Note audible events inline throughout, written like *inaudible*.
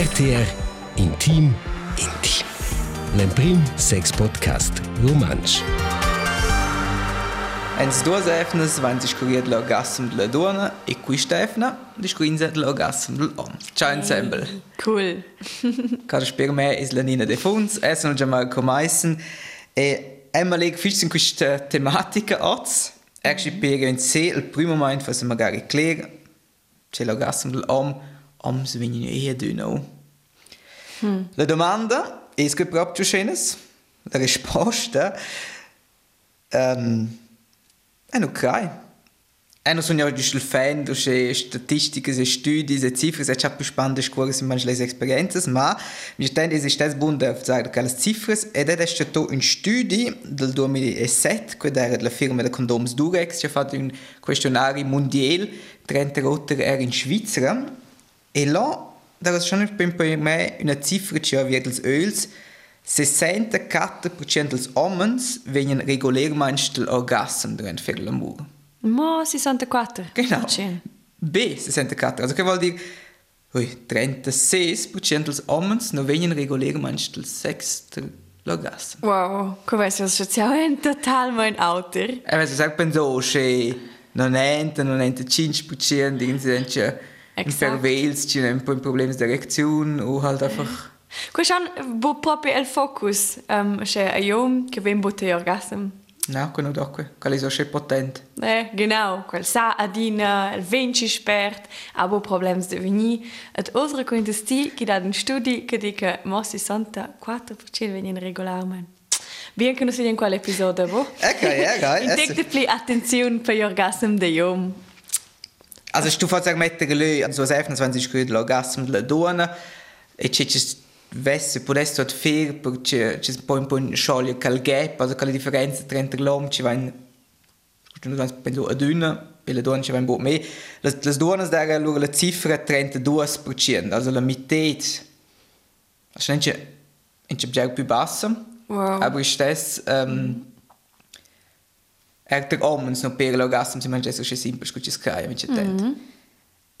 RTR Intim Intim. L'emprim sex podcast romansch. Ens duas efnas van discurir l'orgasm de la dona e quista efna discurinza l'orgasm dell'om. Ciao ensemble. Cool. Cara per me is la Nina de Funz, essen già mal comaissen e Emma leg fix in questa tematica oz. Actually per in sé il primo moment was magari clear c'è l'orgasm dell'om, oms vengono eher dünno. Hmm. La domanda è che proprio schenes? La risposta um, è non crai. E non sono giusto il fan di statistiche, di studi, di cifre, è già più spannende scuole in manche esperienze, ma mi stende è stesso buono di dire che le cifre ed è stato un studio del 2007, che era la firma di Condoms Durex, che ha fatto un questionario mondiale, 30 rotter era in Svizzera, e là da was schon me una cifra che aveva dels öls 64% dels homens venien regulärmente dell'orgasm durante l'amore. Mo 64. Genau. B 64. Also che vuol dire ui, 36% dels homens non venien regulärmente del sex dell'orgasm. Wow, jetzt ja ein total mein Alter. E se sai penso che non è non è 5% di incidenza in Verwels, ci hanno un po' problemi di erezione o halt einfach Question, wo proprio il focus um, c'è a io che ven botte orgasm. No, quello d'acqua, quello è so potente. Eh, genau, quel sa adina, il venci spert, aber problems de veni. Et osre contesti che da un studi che dice mo 64% venien regolarmente. Bien che non si in quell'episodio, bo? Ok, ok. Intekte pli attenzione per gli orgasm de jom. Also, mettere lui, also, als 20 Grad l'orgasm della donna, e c'è vesse potesse tot fer perché c'è un po' un po' scioglie quel gap, also quella differenza tra l'uomo ci va in penso a dünna e le donne ci va in po' me. Le, le donne dare allora la cifra 32%, also la metà. Also non c'è non già più bassa. Wow. Aber stess ähm er der omens no per l'orgasm si mangia so simpel scu ci scai mi c'è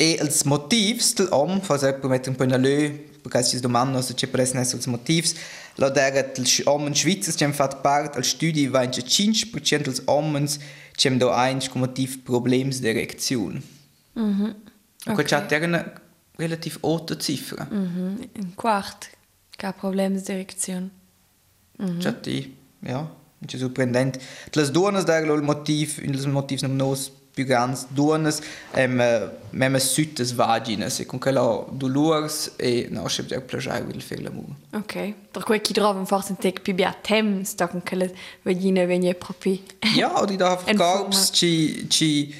E els motivs del om, fa se per mettere un in lö, perché si domandano se c'è presso els motivs, la dera dels omens schweizers c'è fat part al studi va in 5% dels omens c'è do ein motiv problems d'erezione. Mhm. Okay. Und c'è una relativ alta cifra. Mhm. Un quart, che problems d'erezione. Mhm. C'è di, ja, c'è sorprendente. Les donas dera il motiv, il motiv non nos più grandi donas, em mem süttes vaginas e con quella dolores e no c'è già piacere il fer l'amore. Ok, per cui chi trova forse un tec più bia temps, da con quella vagina vegna proprio. Ja, oder da Korps ci ci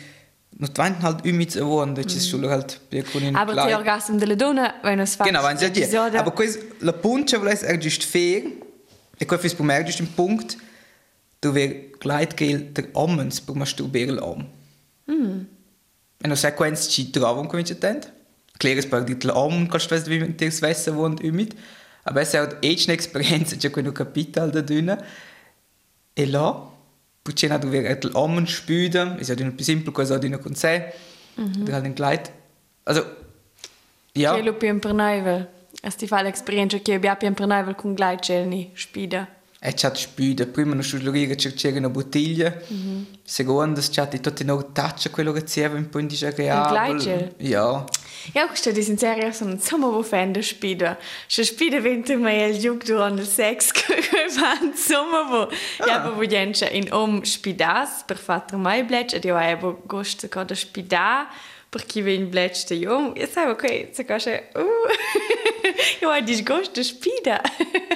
non twanten halt a won, das ist schon halt con in Aber der Orgasm della donna, wenn es fa. Genau, wenn sie dir. Aber quis la punta vuole er just fair. E qua fis pomer just un punkt du ver gleitgel der ommens per masturbere l'om. Mm. E no sequenz ci trovam come ci tent. Kleres per dit l'om, col stres wie mit dir svessa won umid. Aber es hat echt eine Experienza, c'è quello capital da dünne. E là, perché na du ver l'om spüden, ist ja dünne simpel cosa dünne sé. Mhm. Der halt ein Kleid. Also ja. Che lo più per noi, es ti fa l'esperienza che abbia più per noi con gleitgelni spida. E c'ha spüda, prima non sciulurire cercare una bottiglia, mm -hmm. seconda c'ha di tutti no taccia quello che c'era *laughs* un po' indisagreabile. Un gleitgel? Ja. Ja, questo di sincero sono insomma der spida. Se spida vente mai il giug durante il sex che fa insomma wo. Ja, wo jenche in om spidas per fare mai blech ed io avevo gusto con da spida perché ven blech de jom. Io sai ok, se cose uh. *laughs* Io ho disgusto spida.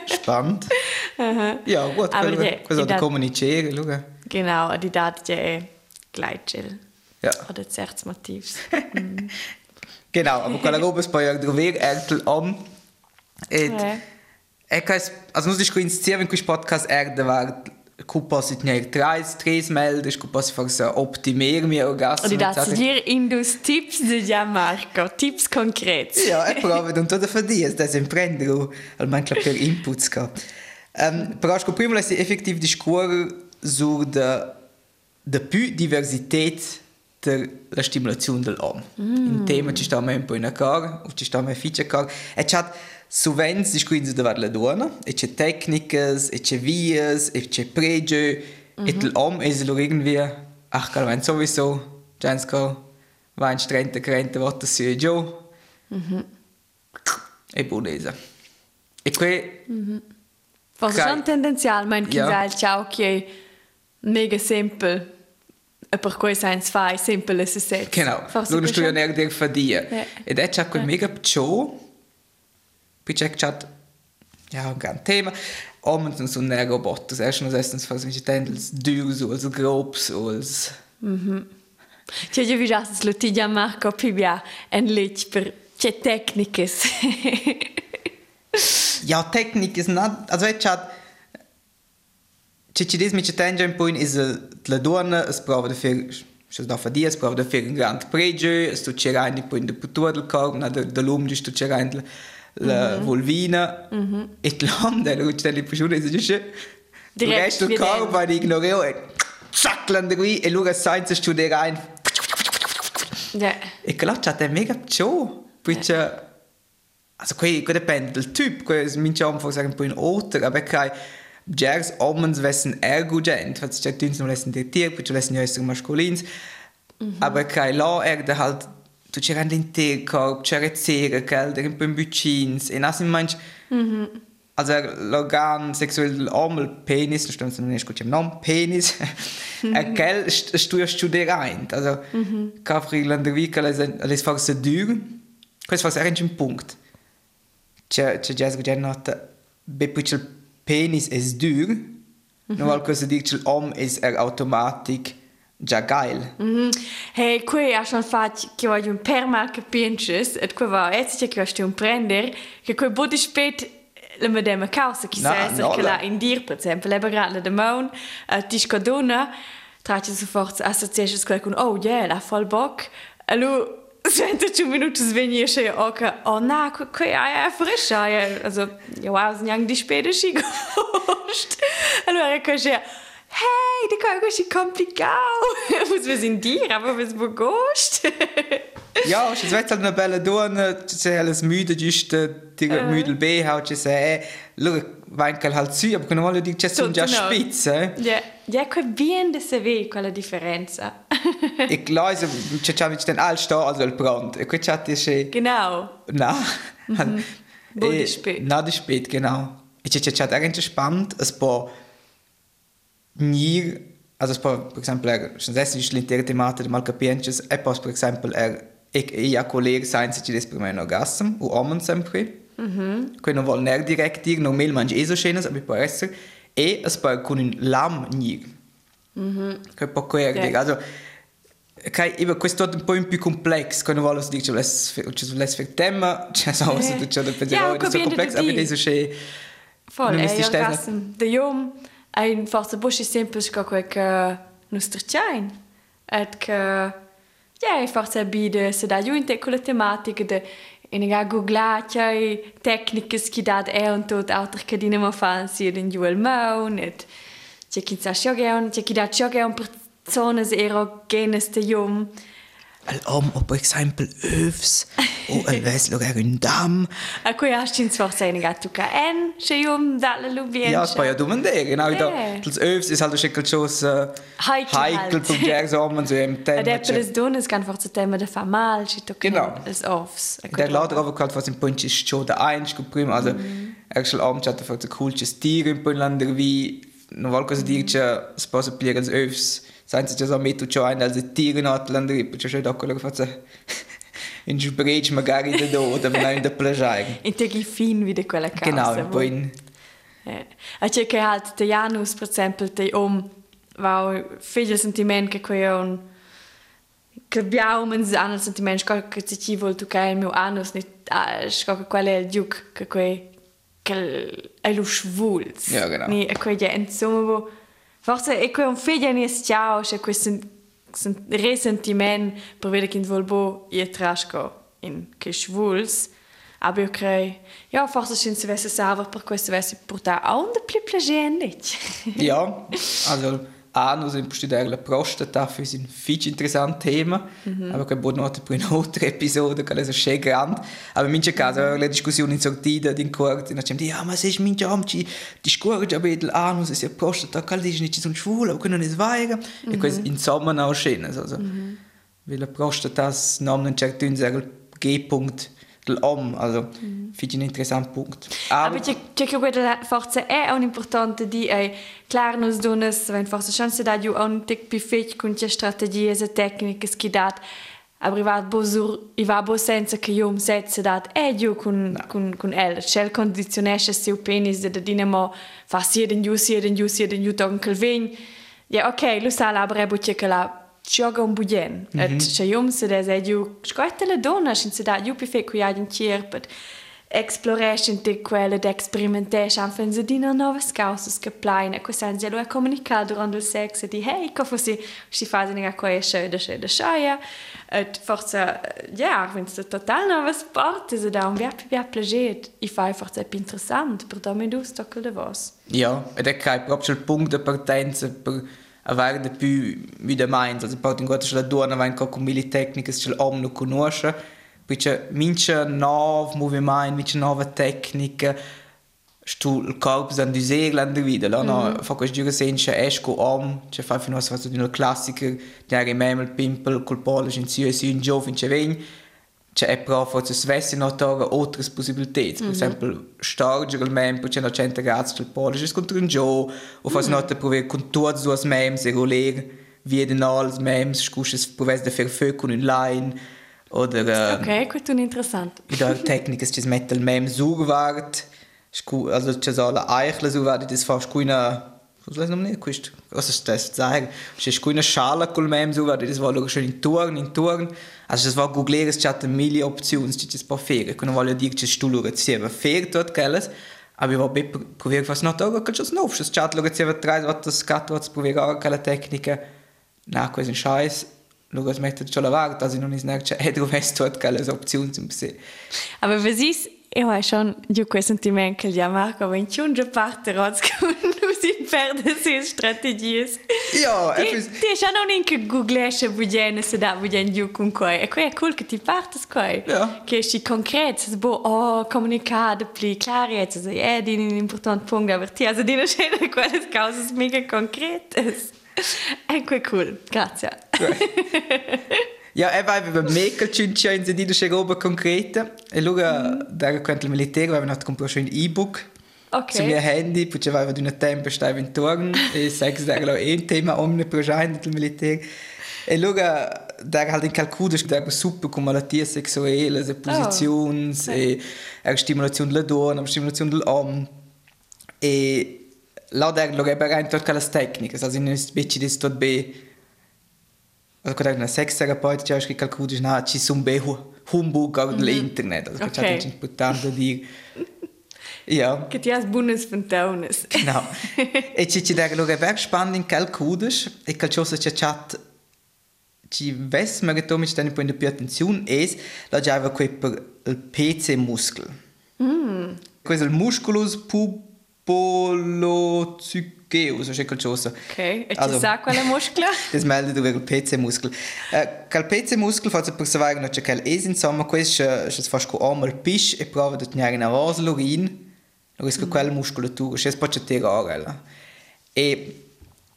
Spannend. *laughs* Aha. Ja, gut, Aber die- questo die comunicare, luga. Genau, die dat je gleitgel. Ja. Oder certs motivs. *laughs* Genau, aber quella roba poi dover ertel om. E Eh. e cas also nus disco insieme in questo podcast erde war Kupa sit ne treis tres melde, Kupa si forse optimere mi orgasmo. Und das dir indus tips de ja Marco, tips concrets. *laughs* Ja, e prova non tutto fa dies, das imprendere almeno per inputs ka. Um, però sco prima si effektiv discuore sur de de più diversität der, la stimolazione dell'uomo. Mm. In tema ci sta un po' in car, o ci sta un fice car. E c'ha sovens discuins de var la donna, e c'è tecnicas, e c'è vias, e c'è pregio, mm -hmm. e l'uomo è lo irgendwie, ach, calma, sowieso, Jansko, va in 30, 40 volte su e giù. Mm -hmm. E buonesa. E que... Mm -hmm. Forse sono tendenzial, ma in chi ja. il ciao che mega semplice. E per cui science fai sempre le stesse. Genau. Forse non sto io neanche dir fadia. Yeah. Ed è ciò che yeah. mega ciò. Poi c'è chat ja, un gran tema. Omen sono sono ne robots. Erst noch essen fas mich tendels durs als grobs als. Mhm. C'è già visto lo ti già Marco Pibia en lich per c'è tecniche. *laughs* ja, Technik ist nicht, also jetzt hat Če ci desmi če tenja in pojn iz la donna, es prova da fer še da dia, es prova da fer un grand pregio, es tu c'è rein in pojn de putua del corp, na da l'um giusto c'è rein -hmm. volvina, mm -hmm. et l'onda, la ruccia delle puscione, es giusto, il resto del corp va di ignoreo, e zack, l'anda qui, e lura senza studiare rein. Yeah. E che là c'è mega ciò, poi c'è... Yeah. Also, qui, qui dipende dal typ, qui sminciamo forse un po' in otter, aber kai Jers omens vessen ergugent, was ich dünns no lessen der Tier, put lessen ja maskulins, mm -hmm. aber kai la er de halt tu ci rende in te corp, ci rezzere, kel, der in bucins, e nasin manch, mm -hmm. also l'organ sexuell il penis, non sto non esco nom, penis, er kel stu studereint, also mm -hmm. kafri landervica les forse dur, questo forse era un punct. C'è c'è già sguggenata, be put penis dur, mm -hmm. no qualcosa dice l'om es er automatic già geil. Mm -hmm. Hey qui ha schon fatto che voglio un per marca pinches et qui va etche che sto un prender che qui body spät le me dem causa chi sa essere che la in dir per esempio le grande de mon uh, ti scodona tratti sofort associations quel con oh yeah la voll bock allo Sente *laughs* zu Minutes wenn se oka oh na okay, è fresca also ja, sind ja die späte Ski. *laughs* ja, hey, die kann ich kompliziert. Was wir sind dir, aber was wo gehoscht? *laughs* ja, es wird halt eine belle Dorne, c'è alles müde, giusto, die uh. müde B, haut ci sei, schau, Weinkel halt zu, aber voglio dire c'è sono già spizze. Ja, ja, che bien de se vede quella differenza. e claro, c'è già den all sta also brand. Qui c'è c'è Genau. Na. Mhm. *laughs* Wurde spät. Na, di spät, genau. E c'è c'è eigentlich spannend, es paar nie also es per esempio er schon selbst nicht l'intera temata di malcapiences e poi per esempio er e ja collega sein se ci des per me un orgasm o ommen sempre. Mm-hmm. Quindi non vuol neanche direct dire, non mi mangi eso scenas, aber può essere, e es può con un lam nir. Mm-hmm. Che può coer dire, also, Kai, eben, questo è un po' più complesso, quando vuole dire, cioè, ci vuole fare tema, cioè, so, se tu c'è da pensare, è so complesso, aber adesso c'è... Voll, e io rassem, de jom, ein forse busch è semplice che quel che nostro chain, et che, ja, forse bide, se da giunte con la tematica de in ga googlatja tecniches ki dat e un tot alter che di ma fan si den juel maun et c'è chi sa scioghe c'è chi dat scioghe un personas erogenes de jum L'om o per esempio övs o el ves lo er un dam. A cui hast in zwar seine gatto ka en, che io da la lubien. Ja, poi ja domande, *laughs* genau da. Das övs ist halt schickel chos heikel zum der so man so im Thema. Der per don ist einfach zu Thema der formal, ci tocca. Genau. Es offs. Der lader aber gerade was im Punch ist schon der eins geprim, also actual Abend hat der coolches Tier in Poland wie no qualcosa dice sposa pliega als övs senza già metto ciò in alze tiri not landri perché c'è da quello che faccio in sbrech magari da do da non da plagiare in te *laughs* fin wie de quella casa genau poi in eh a c'è che halt te Janus per esempio te om wow figlio sentiment che qui un che abbiamo un anno sentiment che ci ci vuol che il mio anus scocco qual è il duke che qui che è lo schwuls ja genau. Ni e qui è insomma Forse è quel un figlio ne stiao, c'è questo resentiment per vedere che vuol bo ie trasco in che schwuls. Aber io credo, ja, forse se si vesse salva per questo vesse portare a un più piacere. ja, also Anus im studiare la prostata für ein viel interessantes Thema, mhm. aber che buon notte per un'altra episodio che è schön grande. Aber in minche caso la discussione in sortita in corte, e diciamo ja, ma se ich minche amci di scorge aber il anus e se prostata che dici nicht so schwul, aber können es weiger. Mhm. E questo in sommer auch schön, also. Mhm. Weil la prostata non un certo G-Punkt dell'om, also mm. finde ich einen interessanten Punkt. Aber, Aber c'è che quella forza è un importante di è klar nos donas wenn forza chance da ju un tic più fech con c'è strategie e tecniche che dat aber ich war bo sur i va bo senza che io umsetze dat e ju con no. con con el cel conditionesce seu penis de dinamo fa sia den ju sia den ju sia den ju don kelvin ja ok lo sa la brebo che la Joga un bujen. Et še jom se da se ju škojtele donaš in se da ju pife kujadin kjerpet. Exploration de quelle d'experimentation anfen se dina nova scausas che plaina che san zelo è comunicato rondo il sex e di hey che fosse si fa zena che è schöne schöne schöne et forza ja wenn es total nova sport se da un verpi via plaget i fa forza è interessant per da me du stockel de vos ja ed è kai proprio il punto di partenza per avere di più vida mai also poi in quanto la donna va in con mille tecniche se l'uomo conosce perché mince nuove movimenti mince nuove tecniche stu il corpo san di segla in vita no no fa questo giro senza esco om c'è fa fino a fatto di una classica di agri memel pimpel col pollice in si e si in giovane c'è vegni c'è è però forse svessi notare altre possibilità per esempio stargere il membro c'è una cento gradi del pollice contro un gio o forse mm. notte provare con tutti due membri e roller wie den als membri scusi provare da fare fuoco con un line oder ok questo è interessante da tecniche ci mette il mem surwart also c'è so la eichle surwart das fast keine was weiß ich noch nicht, quist, was ist das zu sagen? Es ist keine Schale col mem so, das war schon in Turn, in Turn. Also das war Google, es hat mille das paar fehlen. Können wir dire che stu loro zieva fehlt dort gelles. Aber ich bei probiert was noch da, kannst du das noch. Das chat drei, was das gat was probiert auch keine Techniken. Na, questo è un scheiß. Loro smettere già la vart, also non is nerce, e dove è dort gelles Optionen zum sehen. Aber was ist Eu schon giù quel sentimento che già Marco va in giunge parte roz con *laughs* si perde se strategie. Ja, ti, già non in che googlesce bugiene se da bugen giù con coi. E qui è cool che ti partes coi. Ja. Che si concret, se bo oh comunicare pli clariezza, se è di un important punto aber ti also di scena quelle *laughs* cose mega concrete. Ecco cool. Grazie. *laughs* Ja, e vai per mega cinci in sedina che roba concreta. E allora, mm. da quando il militare aveva comprato un e-book. Ok. Su mio handy, poi aveva di una tempo stava intorno e sai che era un tema omnipresente del militare. E allora, da halt in calculo che era super con malattie sessuali, le posizioni, oh. e la stimolazione della donna, la stimolazione dell'uomo. E là da lo era in tutte le tecniche, also in un specie di sto bene also quando una sexterapeuta já que calcula na ci sono be humbug auf mm internet. Also okay. è importante dire ja. Che ti has buonas fantones genau. E ci ci da che ver spannend in calcudes e calciosa c'è chat ci ves ma che tomi stanno poi più attenzione es la già aveva quel per il PC muscolo mm. questo il musculus pubolocycus Geus, ist qualcosa. Ok, e also, ci sa quale muscolo? das meldet il PC-muscolo. Uh, quel PC-muscolo fa per sapere che c'è es insomma, questo è fast il pisce e prova di tenere una rosa l'urina, lo riesco quella muscolatura, c'è poi c'è tirare. E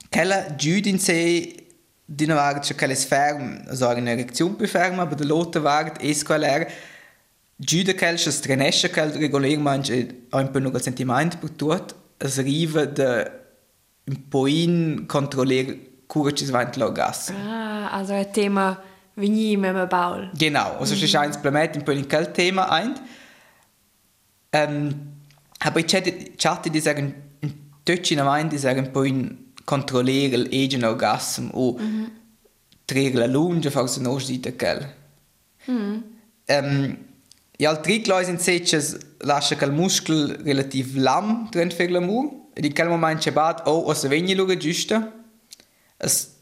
quella giuda in sé di una vart c'è quella ferma, also una erezione più ferma, ma dall'altra vart è quella giuda quella c'è strenesce quella regolarmente un po' un sentimento per tutto, es riva de poin kontrollieren kurz weit gas. Ah, also ein Thema wie nie mit Baul. Genau, also mm. es ist ein Implement in poin kein Thema ein. Ähm, aber ich chatte die sagen in Mind die sagen poin kontrollieren egen orgasm o -hmm. trigger la lunge fa se no dite quel. Mm. Ähm, ja, al triglois in seches lascia quel muskel relativ lam drin fer l'amur ed in quel moment c'è bat oh o se vegni luga giusta es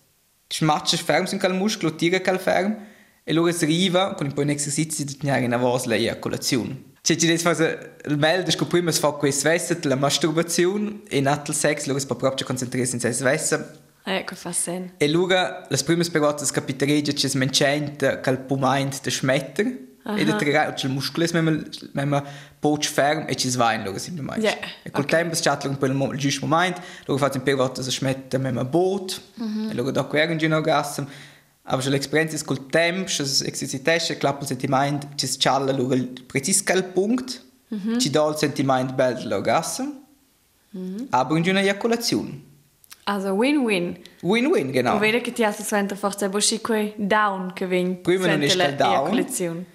smatcha ferm in quel muscolo tira quel ferm e luga si riva con un po' un esercizio di tenere in avos la eiaculazione Cioè, ci fase il meglio è che prima si fa questo svesso la masturbazione e nato il sex luga si proprio concentrarsi in se svesso Ecco, fa sen. E allora, le prime percotte capitereggia che si mencenta che il pumaint de schmetter, e da tre che il muscolo è memma poch ferm e ci svain loro semplicemente. Yeah, E col tempo chatla un po' il, giusto momento, loro fanno un percotte si schmetta memma boot, e loro da qua erano giù in orgasm, aber schon l'esperienza col tempo, che si esercitesce, klappa il sentimento, ci loro il preciso quel punto, ci dà il sentimento bello dell'orgasm, aber in giù una eiaculazione. Also win-win. Win-win, genau. No. Vede che ti ha suenter forse buschi quei down vin. Prima non ist kein down.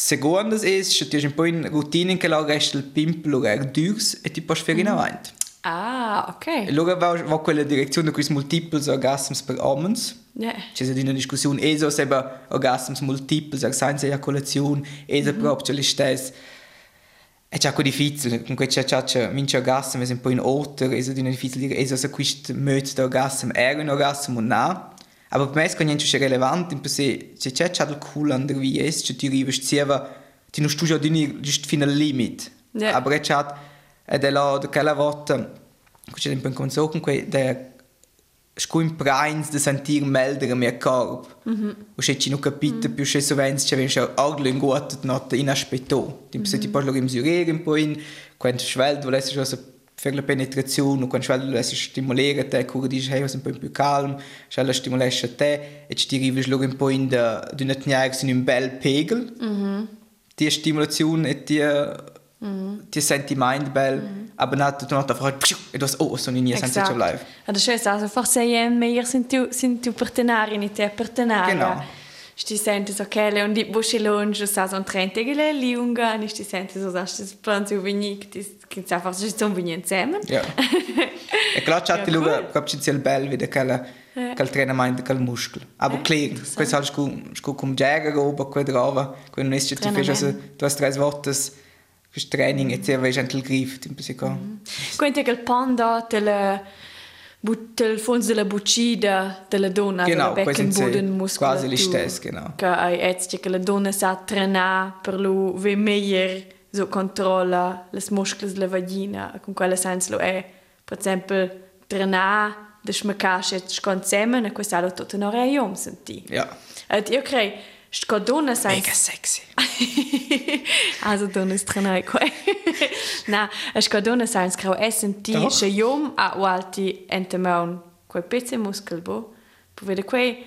Secondas ist, che ti un po' in routine che la resta il pimpolo er durs e ti puoi fare in avanti. Ah, E ok. allora va, va quella direzione con multiples orgasms per omens. Ja. C'è stata una discussione, eso se ba orgasms multiples, er senza ejaculazione, eso proprio le stesse. È già difficile, comunque c'è già c'è mince orgasm, è un po' in otter, è di difficile dire, eso se questo di orgasm era un orgasm o no. Aber per me è niente c'è relevante, in se c'è c'è il cool an der wie ist, c'è ti arrivi, c'è ti non studia di ni just fino al limit. Ja. Aber è già ed è là quella volta, c'è un po' in conso con quei der sco in prains de sentir melder mia corp. Mm -hmm. O se ci non capite più se sovens c'è ven aglo in guat not inaspetto. Ti se ti parlo im surere un po in quando schwelt volesse schon per la penetrazione, quando schwelt volesse stimolare te, cura dice hey, was un po più calm, schwelt stimolesce te e ti arrivi un po in da d'una tniaga in un bel pegel. Mm -hmm. Die Stimulation e die mm. die Sentiment bel, mm. aber not du not einfach etwas oh so nie senza ci bleiben. Adesso è also forse è meglio se tu se tu partenari in te partenari. Genau. Sti senti so che le undi busci longe sa son trente che le liunga, ni sti senti so sa sti plan zu wenig, che sa forse ci sono venuti insieme. Ja. e klar c'ha ti Ja, luga c'è il bel Ja. che il treinamento il muscolo. Aber Ja, klar, questo halt scu scu cum jagger oba qua drava, è che ti fai also du hast drei Wortes fürs Training e ti vai gentle griff, ti pensi che Quindi che il panda del del fons della buccida della donna, Genau, della quasi beckenboden quasi muscolatura. gli stessi, genau. Che hai etzi che la donna sa trenare per lo ve meglio so controlla le muscoli della vagina, con quella senso lo è, per esempio, trenare de schmecasche sconzemen e questo tutto non è io senti. Ja. Et io crei, sto donna sai Mega sexy. *laughs* also donna stranai quei. Na, es ca donna sai scrau essen ti Doch. che jom a walti entemaun quei pezze muskel bo. Per vede quei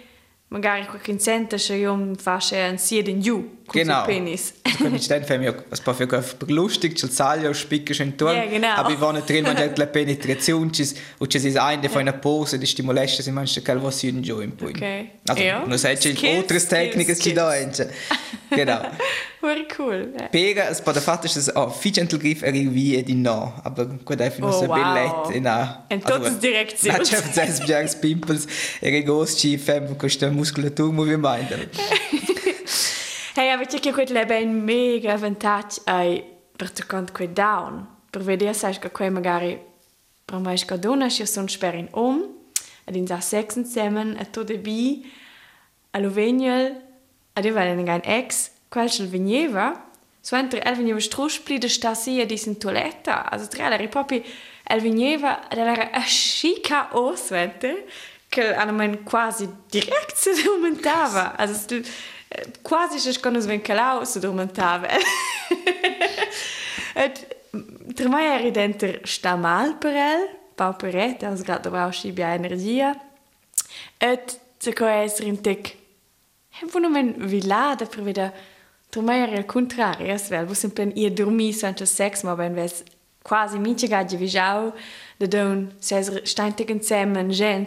magari quei consente che jom fasce an sia den ju con Genau. penis. Come ci sten fem ja was pa für per lustig, c'è salio spicca schon tor. Ja, genau. Aber wir waren drin man la penetrazione o ci si eine von einer Pose di stimolesce si manche che was in jo in point. Okay. Also, Ja. sai c'è Skills, altre tecniche skills, ci da ence. Genau. *laughs* Very cool. Ja. Pega, es bei der Vater ist es auch viel gentle griff er wie di no, aber gut einfach nur Oh, so wow. billet in a In tutte direzioni. Na, c'è zes biancs pimples e regos ci fem con questa muscolatura movimento. *laughs* Hey, awer tje kuit le en mega vantage ai bertukant kuit down. Pervedé seich go kwe magari Pra meich ka donach je son sperrin om, a din sa sechsen semmen et to de bi, a Loveniel, a de well en gein ex, kwelchen Venjewer, so entre Elvenjewe Strochplide Stasie diesen Toiletta, as treleri Papi Elvenjewer er a chika oswente, kell an men quasi direkt ze momentawer. *laughs* quasi se sconos ven calau si dormentava Et tra mai eri denter sta mal per el, pau per et, als grad dovrau schi bia energia. Et se co esser in tec, hem vo nomen vilada per veda, tra mai eri al contrario, es vel, vos in plen ia dormi sanche sex, ma ben ves quasi minche gadje visau, de don ses insemmen, gen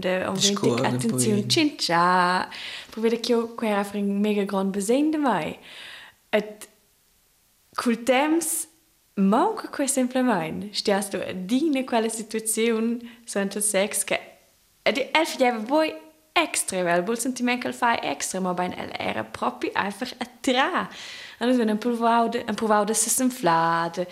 de ist ventic cool, ein attenzione bisschen. cincia, per veda che io quera fring mega grand besehen de mai. Et col temps manca quei semplicemente. Stias tu a digna quella situazione senza sex che ed elf java poi extra vel, bol sentiment che fai extra, ma ben el era proprio einfach a tra. Allora wenn ein provau de, ein provau de se semflade.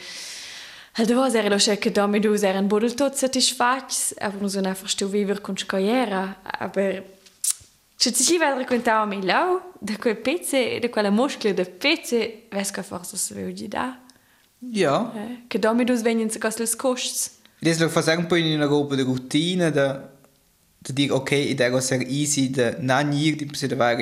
Al devos era lo che domi dus eran bodel tot satisfats, aber non sono einfach stu viver con scoiera, aber Se ti ci vedere raccontare mi lau, da quel pezze, da quella muscolo da pezze, vesca forse se veu di da. Ja. Che domi dus venien se cos les costs. Das ist fast ein po in einer grobe Routine, da da dico ok, ed era ser easy de nanir, di si da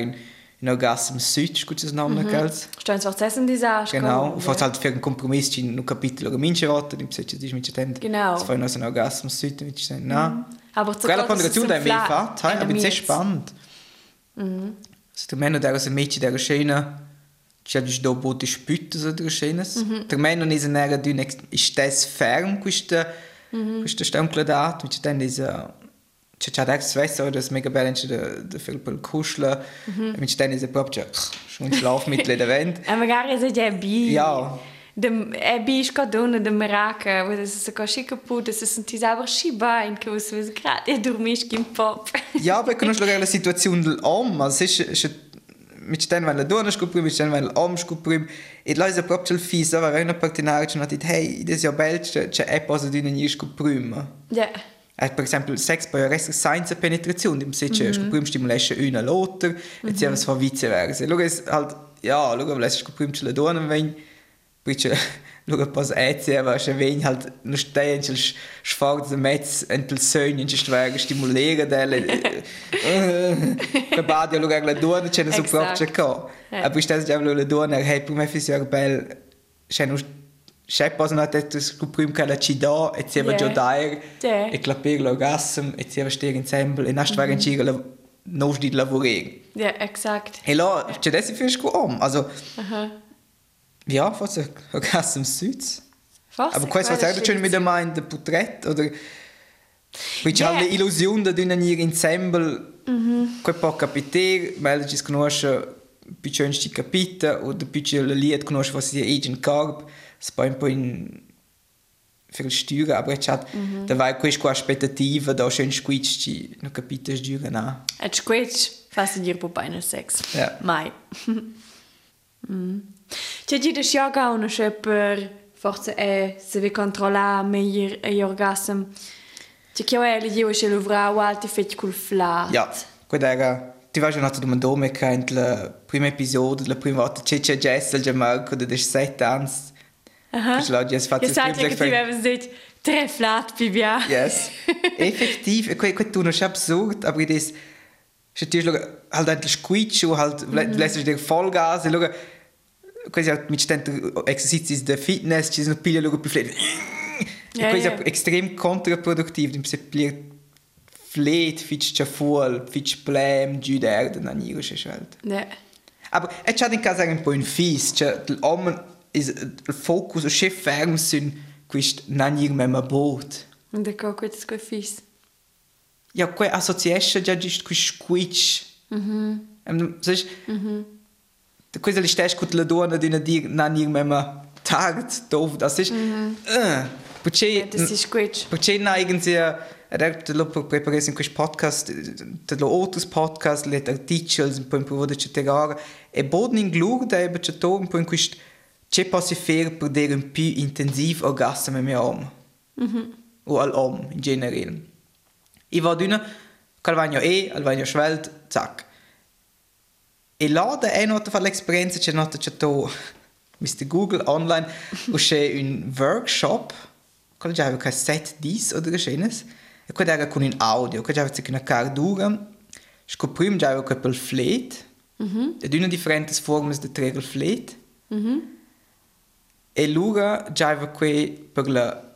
in in Orgasm Süd, gut das Name mhm. gels. Stehen zwar essen die Sache. Genau, und fast halt für einen Kompromiss in ein Kapitel oder minche Rotte, di si dis mit den. Genau. Das war noch so ein Orgasm Süd, mit ich na. Mhm. Aber zu Quella ponderazione da mi fa, hai, aber sehr spannend. Mhm. Så der Männer der så mycket där sköna c'è giù dopo di spütte so der schönes. Mhm. Der Männer ist eine dünne ist das ferm questa Mhm. questa stamkladat mit den diese da Schwester das mega balance der der viel pel kuschla Mhm. mit den diese proper schon Schlafmittel *laughs* der Wand. E magari se già bi. Ja. Dem e bi scadone de meraca, wo das so così caputo, se senti aber schiba in che us vis grad e dormisci in pop. Ja, aber conosco la situazione dell'om, ma se se mit den wenn la donna scopri mit den wenn l'om scopri e la is proprio il fisa va una partenare ci nati hey des ja bel c'è c'è è posa di non scopri Ja. Eh, per esempio, sex poi resta senza penetrazione, im Sinne, mm -hmm. scopriamo stimulation una l'altra, mm -hmm. e si fa viceversa. Allora, halt, ja, allora, lässt scopriamo la donna, wenn, c'è, allora, poi è si, ma c'è ven, halt, non stai, c'è il sforzo, mezzo, e il sogno, c'è stare, stimolare delle, per badi, allora, la donna c'è so proprio qua. E poi stai già la donna, hey, prima fisione bella, c'è non c'è poi una testa scopriamo che la ci dà, e si va dare, Yeah. e clapir l'orgasm, e si va stare insieme, e non stare in giro, non di lavorare. Ja, exakt. E là, c'è adesso finisce om, also, Aha. ja, forse Orgasm Süds. Fast. Aber questo quella sagt schon mit der Mind der Porträt oder c'è Yeah. l'illusione di una nier ensemble che può capire, ma ci conosce più c'è sti capita o da più c'è la lied conosce was sie agent carb, spa un po' in für stüre, aber c'è da vai questa aspettativa da schön squitch no capita stüre na. Et squitch, fast dir po beine sex. Ja. Mai. mm. C'è di des yoga una per forse è se vi controlla meglio gli orgasm. C'è che è lì io c'è l'uvra o altri feci col flat. Ja, quella era Ti vai già una domenica in la prima episodio, la prima volta c'è c'è Jess, già Marco da 17 anni. Aha. Questa là, Jess fa Che sai che ti avevi detto tre flat pibia. Yes. *laughs* Effektiv, e que tu non è absurd, aber das ti loga halt ein squitch o halt lässt dir Vollgas, loga quasi halt mit stento exercizi de fitness, ci sono pille loga più flet. Ja, ja. è extrem kontraproduktiv, dem se plir flet fitch cha fuol, fitch plem, giù d'erde na nirische Welt. Ja. Aber es hat in casa un po' un fis, cioè l'uomo is il focus o chef ferm sun quist nan ir mema boot. Und der Koko ist gut fies. Ja, quei associesce già giust quist squitch. Mhm. Um, sag, mhm. Da questa li stes cut la donna di dir nan tagt doof, das ist. Mhm. Uh, perché Das ist gut. perché na irgendwie Ed lo preparare in questo podcast, lo outros podcast, le articoli, un po' in provo di cercare, e boden in glur da ebe c'è to un po' in questo c'è posso fare per dare un più intensivo orgasmo mio uomo. Mm -hmm. O all'uomo in generale. I vado d'una, qual vagno e, al vagno svelt, zac. E là è nota fare l'esperienza, c'è nota c'è to, Mr. Google online, o c'è un workshop, qual già aveva set dis oder schenes. E quella era con un audio, quella già aveva una cardura, scopriamo già aveva quel flet, mm -hmm. ed una differenti forme di trigger flet. Mm -hmm. E l'ura già aveva qui per la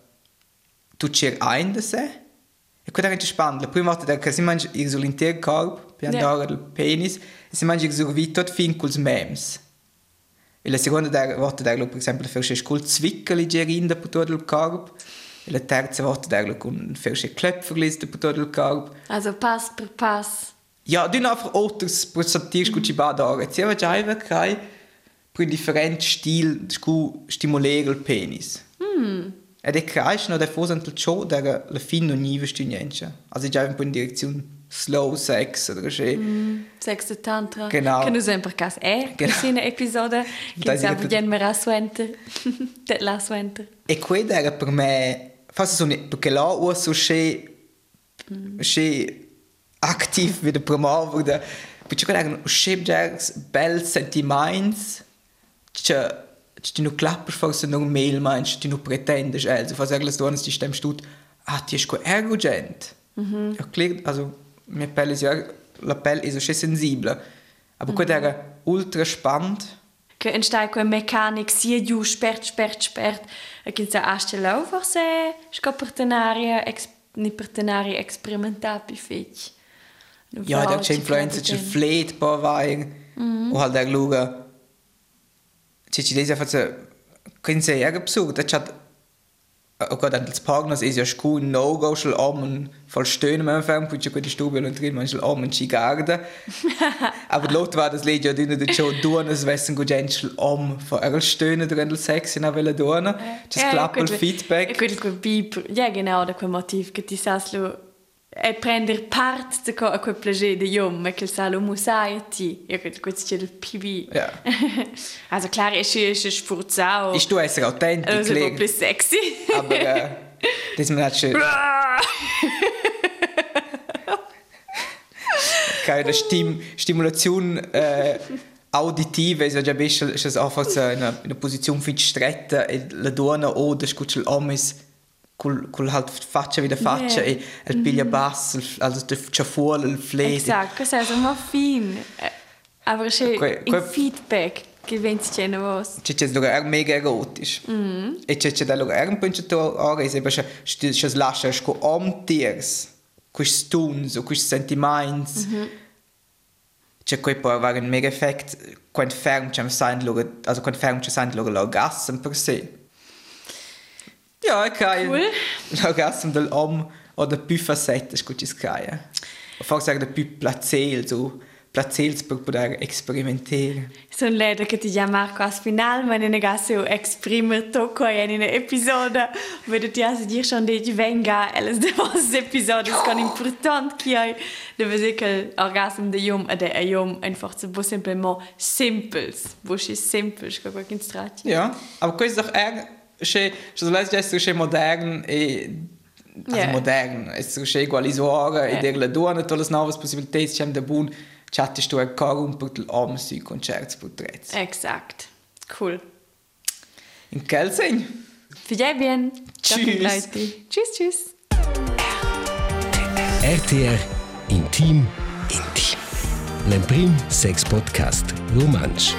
tu c'er ein da se. E quella era spannend. La prima volta che si mangia il sull'intero corpo, per andare al penis, e si mangia il survito fin con i memes. E la seconda volta der, per esempio, fece col zwiccoli gerinda per tutto il corpo. E la terza volta der, con fece klöpferlis per tutto il corpo. Also Pass per Pass. Ja, du einfach Autos per sentirsi con i badare. E si aveva già aveva kai per un differente stil scu stimolare il penis. Mm. E det kreis no der fosant il ciò der la fin non nive stu niente. Also già un in direzione slow sex oder so. Mm. Sexte Tantra. Genau. Che non sempre cas è. Genau. In episode. Che *laughs* sì, gen mera suenter. Det la suenter. *laughs* E quello era per me, forse sono, perché là ho so che, che aktiv wieder promover, da, perché quello erano che già bel sentimenti, che nu klapper forse non mail meinst, die nu pretendes, also, forse erglas du anas, die stemmst du, ah, die ist go ergogent. Mhm. Ja, klar, also, mia pelle ist ja, la pelle ist so sensibile. Aber mhm. era ultra spannend. Che entsteigt eine Mechanik, sia giù, spert, spert, spert. E che sa asce forse scopertenaria, ex, ni pertenaria experimentar pi fetch. Ja, der c'è influenza c'è fleet po vai. O halt der luga. C'è ci desa fatsa Kein sehr absurd. Das hat auch gerade als Partner ist ja schon No-Go, schon am voll stöhnen am Anfang, weil ich gute Stube und drin, man schon am und Schigarde. Aber laut war das Lied ja dünner, das schon tun, als wäre gut schon am von erl stöhnen drin, Sex in der tun. Das ja, klappt Feedback. Gut, gut, Bib. Ja, genau, da kommt Motiv, que ti sas lo e prender part de co a quel plager de jom, ma quel salo musaiati. Ja, gut, gut, c'è il PB. Ja. *laughs* also klar, ist ist sforzao. Ist du essere authentisch, Also ein bisschen sexy. Aber äh, das man hat schon keine *laughs* Stim Stimulation äh, auditive, also già bist ist es einfach in einer, in einer Position viel stretta e la donna o da scuccia l'omis col, col halt faccia wieder faccia yeah. e il piglia mm basso, also der fuori il flete. Esatto, questo è un fin. Aber c'è que, que, feedback che venti c'è una voce. C'è c'è sogar mega erotisch. Mm. E c'è c'è da logar un punto ora è sempre c'è c'è lascia sco om tiers, quis tuns o quis sentiments. Mm -hmm. C'è quei può avere un mega effect quando ferm c'è sein logo, also quando ferm c'è sein logo l'orgasm per sé. Ja, okay. Cool. L'orgasm del om oder più facette, scusi scaia. O forse era più placel, so placels per poter sperimentare. Sono leider che ti chiamo Marco al final, ma non è che so esprimere tocco in un episodio, vedo ti has dir schon dich venga, alles de *laughs* was episodio ist important che hai deve dire che l'orgasm de yom ed è yom einfach so simplement simples, bo è simples, che qualche strati. Ja, aber questo è še, še zelo je še modern e yeah. modern, è še egualizzare yeah. e delle due tutte le nuove possibilità c'è da buon chatte sto a carum per l'om si concerts per tre. Exakt. Cool. In Kelsing. Für bien. Tschüss. Tschüss, tschüss. RTR Intim Intim. L'Emprim Sex Podcast Romansch.